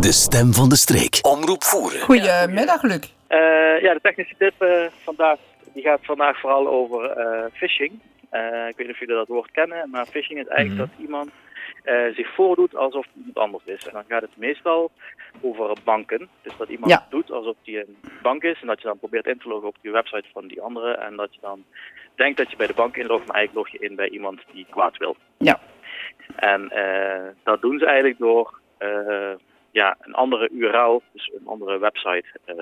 De stem van de streek. Omroep voeren. Goedemiddag, Luc. Uh, ja, de technische tip uh, vandaag die gaat vandaag vooral over uh, phishing. ik weet niet of jullie dat woord kennen, maar phishing is eigenlijk Mhm. dat iemand zich voordoet alsof het iemand anders is. En dan gaat het meestal over banken. Dus dat iemand Ja. doet alsof hij een bank is en dat je dan probeert in te loggen op die website van die andere. En dat je dan denkt dat je bij de bank inlogt, maar eigenlijk log je in bij iemand die kwaad wil. Ja. En eh, dat doen ze eigenlijk door eh, andere URL, dus een andere website eh,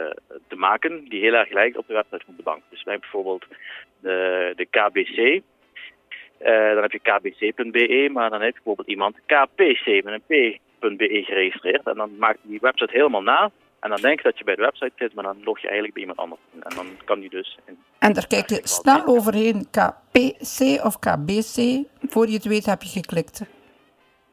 te maken die heel erg lijkt op de website van de bank. Dus wij bijvoorbeeld de, de KBC. Eh, dan heb je kbc.be, maar dan heeft bijvoorbeeld iemand kpc met een p.be geregistreerd. En dan maakt die website helemaal na. En dan denk je dat je bij de website zit, maar dan log je eigenlijk bij iemand anders in. En dan kan die dus in En daar kijk je snel overheen, KPC of KBC. Voor je het weet heb je geklikt.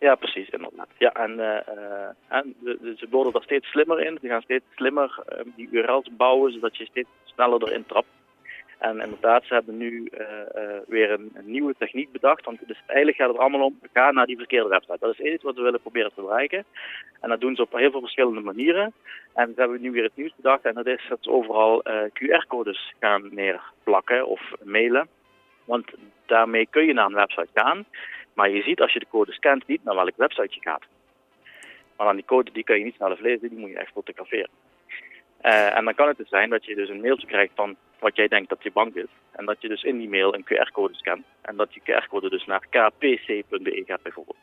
Ja, precies, inderdaad. Ja, en, eh, eh, en de- ze worden er steeds slimmer in. Ze gaan steeds slimmer eh, die URL's bouwen, zodat je steeds sneller erin trapt. En inderdaad, ze hebben nu weer een, nieuwe techniek bedacht. Want dus eigenlijk gaat het allemaal om, ga naar die verkeerde website. Dat is iets wat we willen proberen te bereiken. En dat doen ze op heel veel verschillende manieren. En ze hebben nu weer het nieuws bedacht. En dat is dat ze overal QR-codes gaan neerplakken of mailen. Want daarmee kun je naar een website gaan. Maar je ziet als je de code scant niet naar welke website je gaat. Maar dan die code die kun je niet zelf lezen, die moet je echt fotograferen. Eh, en dan kan het dus zijn dat je dus een mailtje krijgt van wat jij denkt dat je bank is. En dat je dus in die mail een QR-code scant. En dat die QR-code dus naar kpc.be gaat bijvoorbeeld.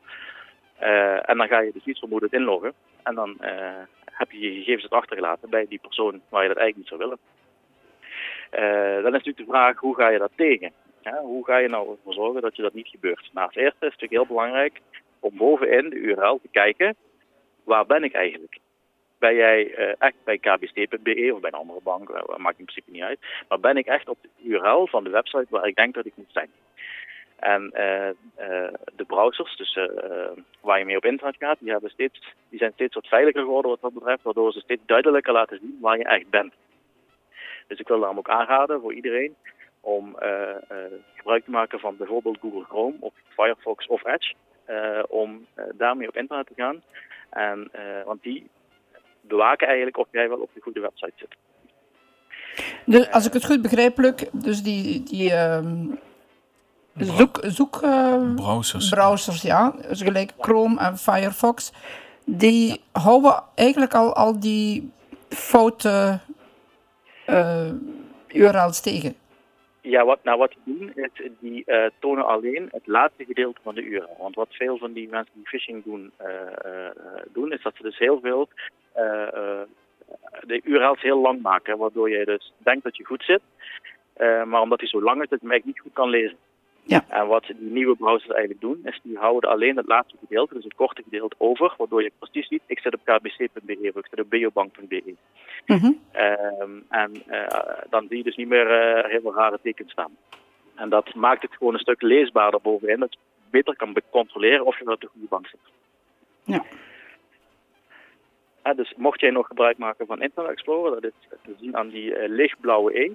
Eh, en dan ga je dus niet vermoedend inloggen. En dan eh, heb je je gegevens achtergelaten bij die persoon waar je dat eigenlijk niet zou willen. Dan is natuurlijk de vraag, hoe ga je dat tegen? Ja, hoe ga je nou ervoor zorgen dat je dat niet gebeurt? Nou, als eerste is het natuurlijk heel belangrijk om bovenin de URL te kijken, waar ben ik eigenlijk? Ben jij eh, echt bij kbc.be of bij een andere bank, eh, maakt in principe niet uit. Maar ben ik echt op de URL van de website waar ik denk dat ik moet zijn? En eh, de browsers, dus waar je mee op internet gaat, die, hebben steeds, zijn steeds wat veiliger geworden wat dat betreft, waardoor ze steeds duidelijker laten zien waar je echt bent. Dus ik wil daarom ook aanraden voor iedereen om eh, eh, gebruik te maken van bijvoorbeeld Google Chrome of Firefox of Edge, eh, om daarmee op internet te gaan. En, eh, want die bewaken eigenlijk of jij wel op de goede website zit. Dus als ik het goed begrijp, Luc, dus die, die ehm, zoek, zoek eh, Browsers. browsers, ja, dus gelijk Chrome en Firefox, die houden eigenlijk al, al die foute eh, URL's tegen. Ja, wat, nou, wat die doen, is die eh, tonen alleen het laatste gedeelte van de URL. Want wat veel van die mensen die phishing doen, eh, doen is dat ze dus heel veel de URL's heel lang maken. Waardoor je dus denkt dat je goed zit, maar omdat hij zo lang is, dat je hem niet goed kan lezen. Ja. En wat die nieuwe browsers eigenlijk doen, is die houden alleen het laatste gedeelte, dus het korte gedeelte, over. Waardoor je precies ziet, ik zit op kbc.be of ik zit op biobank.be. Mhm. Ehm, en eh, dan zie je dus niet meer eh, heel veel rare tekens staan. En dat maakt het gewoon een stuk leesbaarder bovenin. Dat je beter kan controleren of je wel op de goede bank zit. Ja. Eh, dus mocht jij nog gebruik maken van Internet Explorer, dat is te zien aan die lichtblauwe E,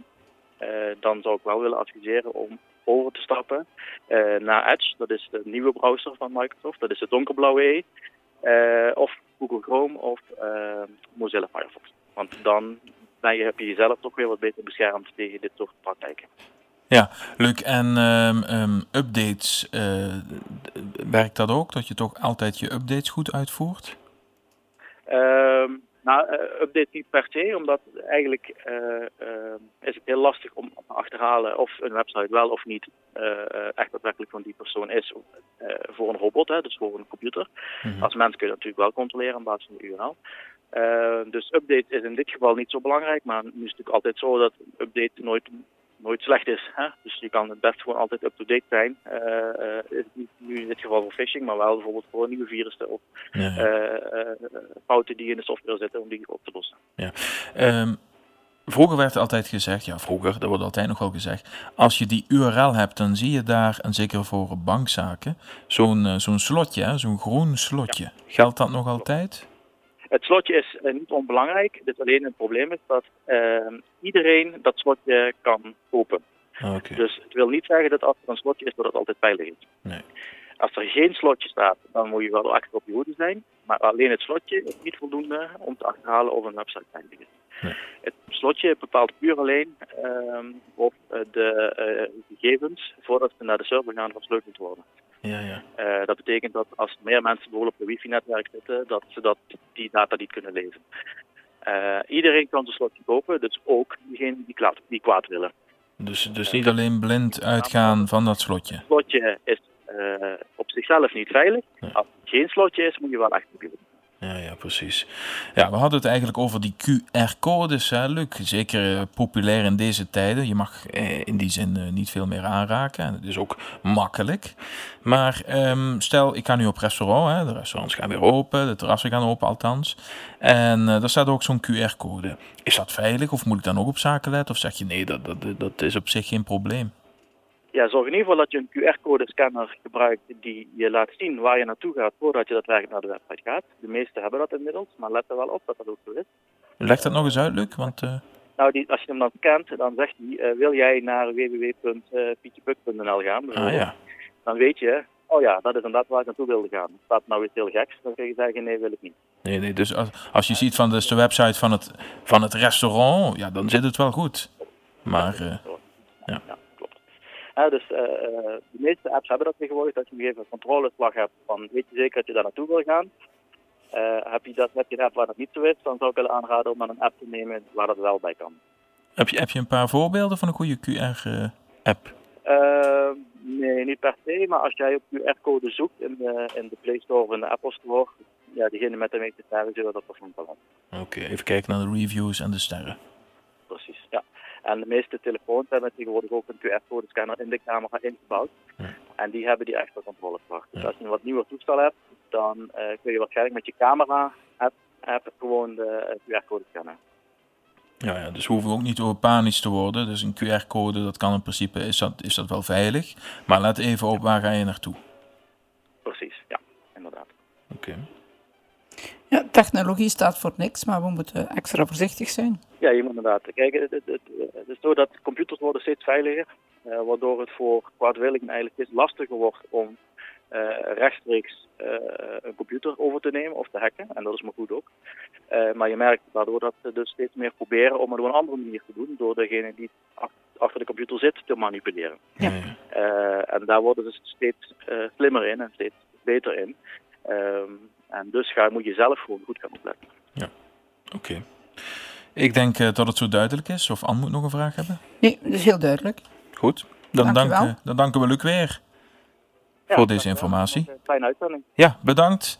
dan zou ik wel willen adviseren om over te stappen eh, naar Edge. Dat is de nieuwe browser van Microsoft. Dat is de donkerblauwe E. Eh, of Google Chrome of eh, Mozilla Firefox. Want dan ben je, heb je jezelf toch weer wat beter beschermd tegen dit soort praktijken. Ja, Luc, en ehm, ehm, updates, werkt dat ook? Dat je toch altijd je updates goed uitvoert? Ehm, nou, eh, update niet per se, omdat eigenlijk eh, eh, is het heel lastig om te achterhalen of een website wel of niet echt daadwerkelijk van die persoon is voor een robot, hè, dus voor een computer. Als mens kun je dat natuurlijk wel controleren op basis van de URL. Dus update is in dit geval niet zo belangrijk, maar nu is het natuurlijk altijd zo dat update nooit, nooit slecht is. Hè? Dus je kan het best gewoon altijd up-to-date zijn. Eh, eh, nu in dit geval voor phishing, maar wel bijvoorbeeld voor nieuwe virussen of Ja, ja. eh, fouten die in de software zitten om die op te lossen. Ehm, vroeger werd altijd gezegd, ja vroeger, dat wordt altijd nog wel gezegd, als je die URL hebt, dan zie je daar, en zeker voor bankzaken, zo'n zo'n slotje, zo'n groen slotje. Geldt dat nog altijd? Het slotje is eh, niet onbelangrijk. Dus alleen het probleem is dat eh, iedereen dat slotje kan openen. Oké. Dus het wil niet zeggen dat als er een slotje is, dat het altijd veilig is. Nee. Als er geen slotje staat, dan moet je wel achter op je hoede zijn. Maar alleen het slotje is niet voldoende om te achterhalen of een website veilig is. Nee. Het slotje bepaalt puur alleen ehm, of eh, de eh, gegevens, voordat ze naar de server gaan, versleuteld worden. Ja, ja. Eh, dat betekent dat als er meer mensen bijvoorbeeld op een wifi-netwerk zitten, dat ze dat, die data niet kunnen lezen. Eh, iedereen kan zo'n slotje kopen, dus ook diegenen die, kwaad, die kwaad willen. Dus, dus niet alleen blind uitgaan van dat slotje. Het slotje is eh, op zichzelf niet veilig. Nee. Als het geen slotje is, moet je wel echt opnieuw. Ja, ja, precies. Ja, we hadden het eigenlijk over die QR-codes, Luc. Zeker eh, populair in deze tijden. Je mag eh, in die zin eh, niet veel meer aanraken. En het is ook makkelijk. Maar ehm, stel, ik ga nu op restaurant. Hè, de restaurants gaan weer open, de terrassen gaan open althans. En daar staat ook zo'n QR-code. Is dat veilig of moet ik dan ook op zaken letten? Of zeg je nee, dat, dat, dat is op zich geen probleem? Ja, zorg in ieder geval dat je een QR-code-scanner gebruikt die je laat zien waar je naartoe gaat voordat je daadwerkelijk naar de website gaat. De meesten hebben dat inmiddels, maar let er wel op dat dat ook zo is. Leg dat nog eens uit, Luc. Want eh, Nou, die, als je hem dan scant, dan zegt hij, eh, wil jij naar www.pietjepuk.nl gaan? ah, ja. Dan weet je, oh ja, dat is inderdaad waar ik naartoe wilde gaan. Staat nou iets heel geks, dan kun je zeggen, nee, wil ik niet. Nee, nee, dus als, als je ziet van dus de website van het, van het restaurant, ja, dan zit het wel goed. Maar eh, Ja. Ja, dus eh, eh, de meeste apps hebben dat tegenwoordig, dat je een gegeven controleslag hebt van, weet je zeker dat je daar naartoe wil gaan? Eh, heb, je dat, heb je een app waar dat niet zo is, dan zou ik willen aanraden om een app te nemen waar dat wel bij kan. heb, je, heb je een paar voorbeelden van een goede QR-app? Nee, niet per se, maar als jij op QR-code zoekt in de, in de Play Store of in de Apple Store, ja, diegene met de meeste sterren zullen dat persoonlijk wel. Oké, even kijken naar de reviews en de sterren. En de meeste telefoons hebben tegenwoordig ook een QR-code-scanner in de camera ingebouwd. Ja. En die hebben die extra controleslag. Dus Ja. als je een wat nieuwer toestel hebt, dan eh, kun je waarschijnlijk met je camera-app app gewoon de eh, QR-code scannen. Ja, ja, dus we hoeven ook niet over panisch te worden. Dus een QR-code, dat kan in principe, is dat, is dat wel veilig. Maar let even op, waar ga je naartoe? Precies, ja, inderdaad. Oké. Ja, technologie staat voor niks, maar we moeten extra voorzichtig zijn. Ja, je moet inderdaad. Kijk, het, het, het, het is zo dat computers worden steeds veiliger, eh, waardoor het voor kwaadwilligen eigenlijk steeds lastiger wordt om eh, rechtstreeks eh, een computer over te nemen of te hacken. En dat is maar goed ook. Eh, maar je merkt daardoor dat ze dus steeds meer proberen om het op een andere manier te doen, door degene die ach- achter de computer zit te manipuleren. Ja. Ja. ja. Eh, en daar worden ze steeds eh, slimmer in en steeds beter in. Ehm, en dus ga, moet je zelf gewoon goed gaan opletten. Oké. Ik denk eh, dat het zo duidelijk is. Of Anne moet nog een vraag hebben? Nee, dat is heel duidelijk. Goed. Dan, Dank danken, dan danken we Luc weer. Ja, Voor deze informatie. Fijne uitzending. Ja, bedankt.